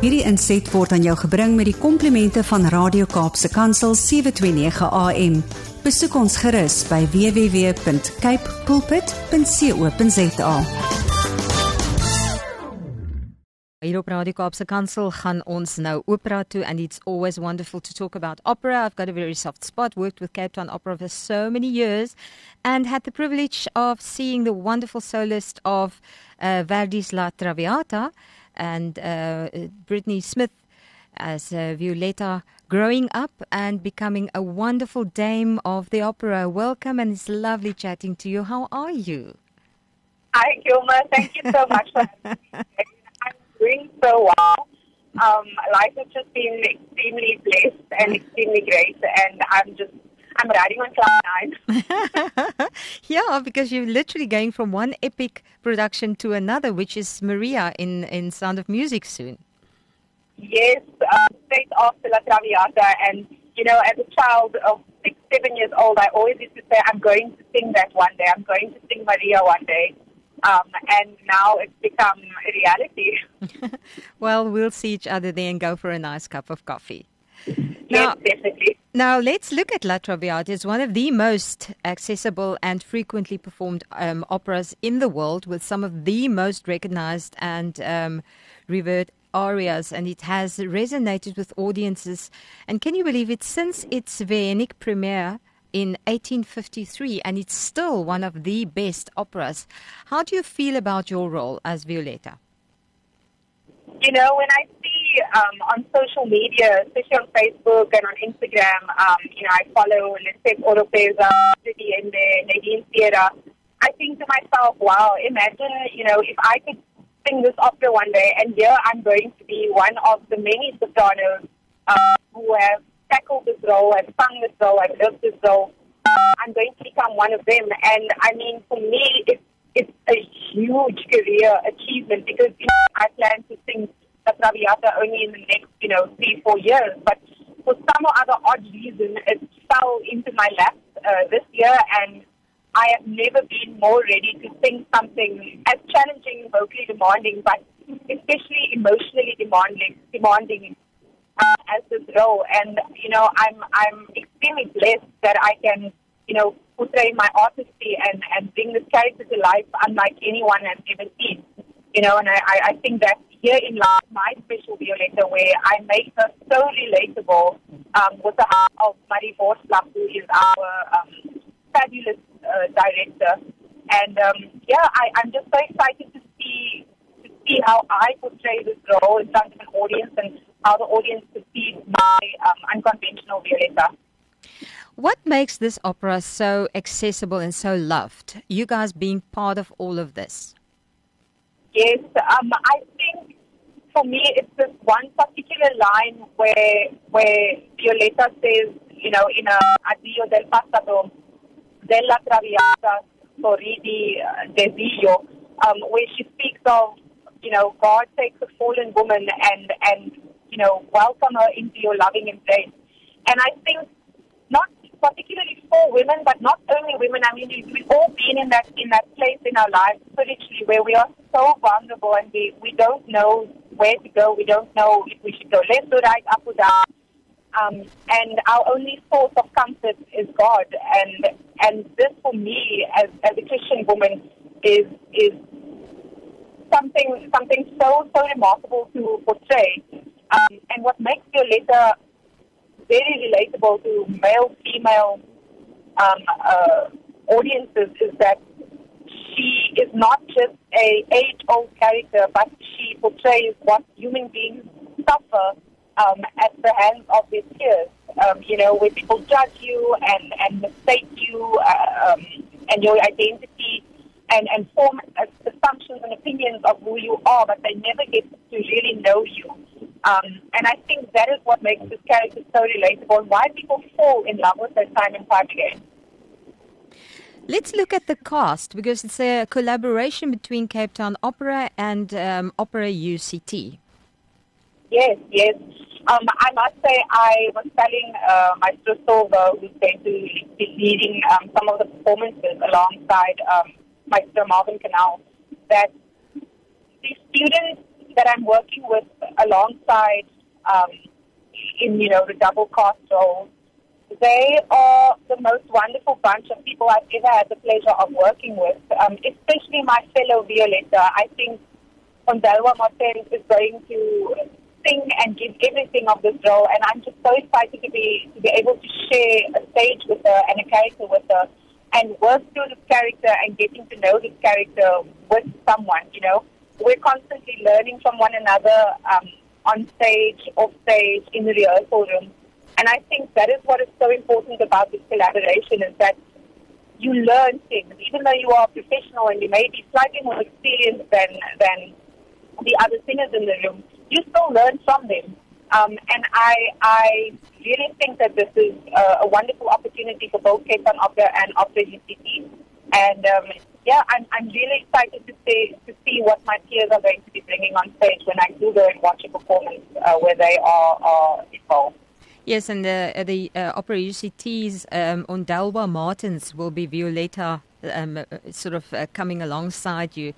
Hierdie inset word aan jou gebring met die komplimente van Radio Kaapse Kansel 729 AM. Besoek ons gerus by www.cape pulpit.co.za. Hier op Radio Kaapse Kansel gaan ons nou opera toe and it's always wonderful to talk about opera. I've got a very soft spot, worked with Cape Town Opera for so many years and had the privilege of seeing the wonderful soloist of uh, Verdi's La Traviata and uh, Brittany Smith as uh, Violetta growing up and becoming a wonderful dame of the opera. Welcome and it's lovely chatting to you. How are you? Hi, Gilma. Thank you so much for having me. I'm doing so well. Um, life has just been extremely blessed and extremely great, and I'm just I'm riding on cloud nine. yeah, because you're literally going from one epic production to another, which is Maria in, in Sound of Music soon. Yes, um, straight after La Traviata, and you know, as a child of six, seven years old, I always used to say, "I'm going to sing that one day. I'm going to sing Maria one day." Um, and now it's become a reality. well, we'll see each other there and go for a nice cup of coffee. Now, yes, definitely. Now, let's look at La Traviata. It's one of the most accessible and frequently performed um, operas in the world, with some of the most recognized and um, revered arias, and it has resonated with audiences. And can you believe it? Since its Vienic premiere in 1853, and it's still one of the best operas. How do you feel about your role as Violetta? You know, when I see um, on social media, especially on Facebook and on Instagram, um, you know, I follow Lisette Oropesa, Judy and Nadine Sierra. I think to myself, wow, imagine, you know, if I could sing this opera one day, and here I'm going to be one of the many sopranos uh, who have tackled this role, have sung this role, have lived this role. Uh, I'm going to become one of them. And I mean, for me, it's it's a huge career achievement because you know, I plan to sing Traviata only in the next, you know, three, four years. But for some or other odd reason, it fell into my lap uh, this year, and I have never been more ready to sing something as challenging, vocally demanding, but especially emotionally demanding, demanding uh, as this role. And you know, I'm I'm extremely blessed that I can, you know, portray my artistry and, and bring this character to life unlike anyone has ever seen. You know, and I, I think that here in life, my special Violetta, where I make her so relatable um, with the help of Marí Borstlap, who is our um, fabulous uh, director. And um, yeah, I, I'm just so excited to see to see how I portray this role in front of an audience and how the audience perceives my um, unconventional Violetta. What makes this opera so accessible and so loved? You guys being part of all of this. Yes, um, I for me it's this one particular line where where Violetta says, you know, in a Addio del passato, della traviata sorridi desio, um, where she speaks of, you know, God takes a fallen woman and and you know welcome her into your loving embrace. And I think not particularly for women, but not only women. I mean, we've all been in that in that place in our lives spiritually where we are so vulnerable and we we don't know where to go. We don't know if we should go left or right, up or down. Um, and our only source of comfort is God. And and this for me, as as a Christian woman, is is something something so so remarkable to portray. Um, and what makes Violetta very relatable to male, female um, uh, audiences is that is not just a age-old character, but she portrays what human beings suffer um, at the hands of their peers. Um, you know, where people judge you and and mistake you uh, um, and your identity and and form assumptions and opinions of who you are, but they never get to really know you. Um, and I think that is what makes this character so relatable and why people fall in love with her time and time again. Let's look at the cast because it's a collaboration between Cape Town Opera and um, Opera UCT. Yes, yes. Um, I must say, I was telling uh, Maestro Silver, who's going to be leading um, some of the performances alongside um, Maestro Marvin Kernelle, that the students that I'm working with alongside um, in, you know, the double cast roles, they are the most wonderful bunch of people I've ever had the pleasure of working with, um, especially my fellow Violetta. I think Ondalwa Martin is going to sing and give everything of this role, and I'm just so excited to be to be able to share a stage with her and a character with her, and work through this character and getting to know this character with someone. You know, we're constantly learning from one another um, on stage, off stage, in the rehearsal room, and I think that is what is so important about this collaboration is that you learn things, even though you are professional and you may be slightly more experienced than than the other singers in the room you still learn from them. Um, and I, I really think that this is a, a wonderful opportunity for both Cape Town Opera and Opera UCT. And um, yeah, I'm, I'm really excited to see to see what my peers are going to be bringing on stage when I do go and watch a performance uh, where they are, are involved. Yes, and the, uh, the uh, Opera UCT's um, Martins will be Violetta um, uh, sort of uh, coming alongside you.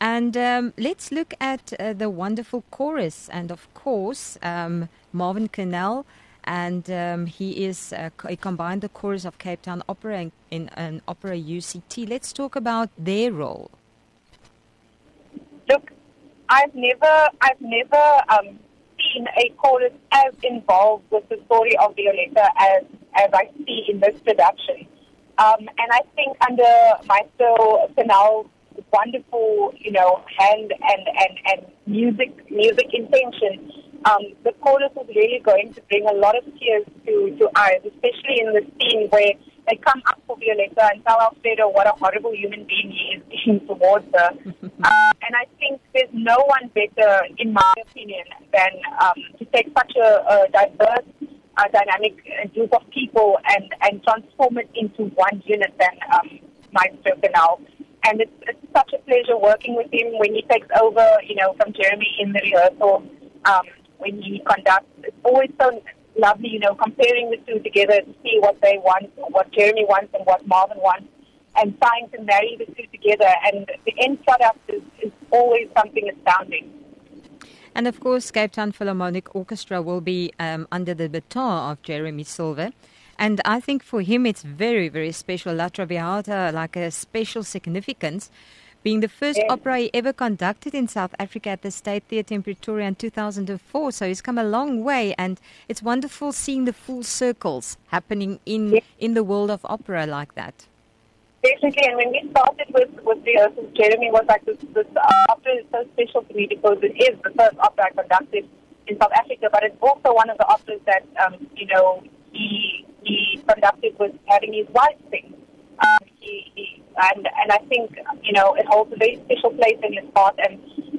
And um, let's look at uh, the wonderful chorus. And of course, um, Marvin Kernelle. and um, he is uh, he combined the chorus of Cape Town Opera in, in an opera UCT. Let's talk about their role. Look, I've never, I've never a chorus as involved with the story of Violetta as as I see in this production. Um, and I think under Maestro Kernelle's wonderful, you know, hand and, and, and music music intention, um, the chorus is really going to bring a lot of tears to, to eyes, especially in the scene where they come up for Violetta and tell Alfredo what a horrible human being he is being towards her. uh, and I there's no one better, in my opinion, than um, to take such a, a diverse, uh, dynamic group of people and, and transform it into one unit than um, Maestro Kernelle and it's, it's such a pleasure working with him when he takes over, you know, from Jeremy in the rehearsal, um, when he conducts. It's always so lovely, you know, comparing the two together to see what they want, what Jeremy wants and what Marvin wants, and trying to marry the two together. And the end product is, is always something astounding. And of course, Cape Town Philharmonic Orchestra will be um, under the baton of Jeremy Silver. And I think for him it's very, very special. La Traviata, like a special significance, being the first yes. opera he ever conducted in South Africa at the State Theatre in Pretoria in 2004. So he's come a long way, and it's wonderful seeing the full circles happening in yes. in the world of opera like that. Definitely, and when we started with with rehearsals, Jeremy was like this, this opera is so special to me because it is the first opera I conducted in South Africa, but it's also one of the operas that um, you know he he conducted was having his wife sing. Um, he, he, and and I think you know it holds a very special place in his heart. And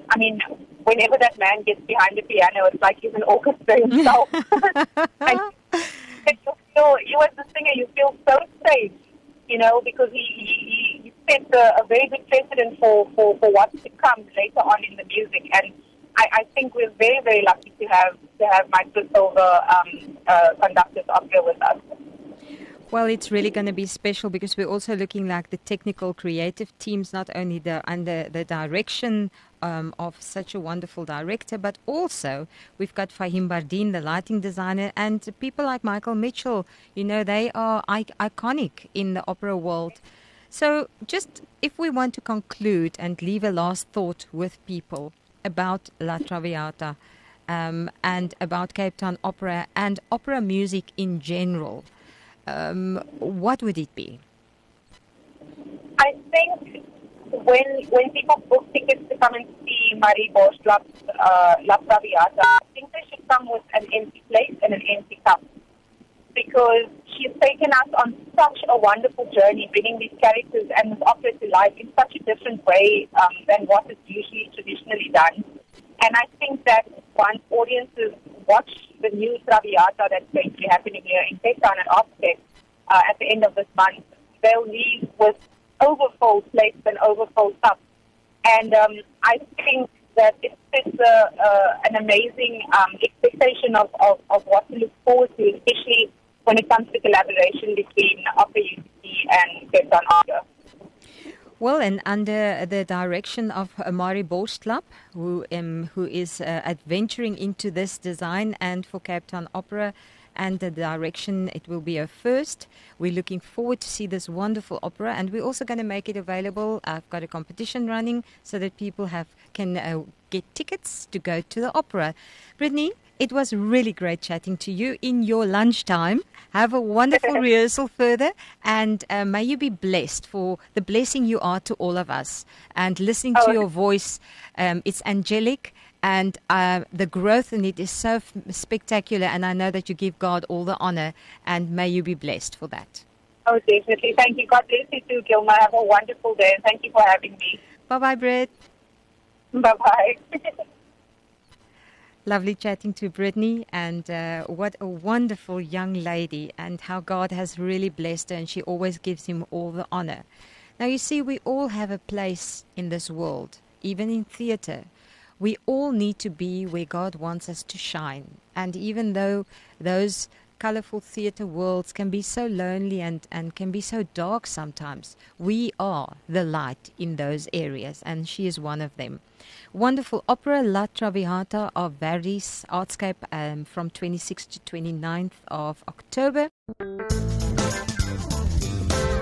I mean, whenever that man gets behind the piano, it's like he's an orchestra himself. and you feel, you as the singer, you feel so safe, you know, because he he, he set a, a very good precedent for, for for what's to come later on in the music. And I, I think we're very very lucky to have to have Michael Silver um, uh, conduct this opera with us. Well, it's really going to be special because we're also looking like the technical, creative teams, not only the under the direction um, of such a wonderful director, but also we've got Faheem Bardien, the lighting designer, and people like Michael Mitchell. You know, they are iconic in the opera world. So, just if we want to conclude and leave a last thought with people about La Traviata um, and about Cape Town Opera and opera music in general um, what would it be? I think when when people book tickets to come and see Marí Borstlap, uh, La Traviata, I think they should come with an empty plate and an empty cup because she's taken us on such a wonderful journey, bringing these characters and this opera to life in such a different way um, than what is usually traditionally done. And I think that once audiences watch the new Traviata that's going to be happening here in Cape Town at Ofsted uh, at the end of this month, they'll leave with overfull plates and overfull cups. And um, I think that it sets a, uh, an amazing um, expectation of, of, of what to look forward to, especially when it comes to collaboration between Opera UCT and Cape Town Opera. Well, and under the direction of Amari Borstlap, who um, who is uh, adventuring into this design and for Cape Town Opera, and the direction it will be a first. We're looking forward to see this wonderful opera, and we're also going to make it available. I've got a competition running so that people have can uh, get tickets to go to the opera. Brittany, it was really great chatting to you in your lunchtime. Have a wonderful rehearsal further, and uh, may you be blessed for the blessing you are to all of us. And listening to Oh. your voice, um, it's angelic, and uh, the growth in it is so f- spectacular. And I know that you give God all the honor, and may you be blessed for that. Oh, definitely. Thank you. God bless you too, Gilma. Have a wonderful day, and thank you for having me. Bye bye, Britt. Bye bye. Lovely chatting to Brittany, and uh, what a wonderful young lady, and how God has really blessed her, and she always gives him all the honor. Now, you see, we all have a place in this world, even in theater. We all need to be where God wants us to shine. And even though those colorful theater worlds can be so lonely and, and can be so dark sometimes, we are the light in those areas, and she is one of them. Wonderful opera La Traviata of Verdi's Artscape um, from 26th to 29th of October.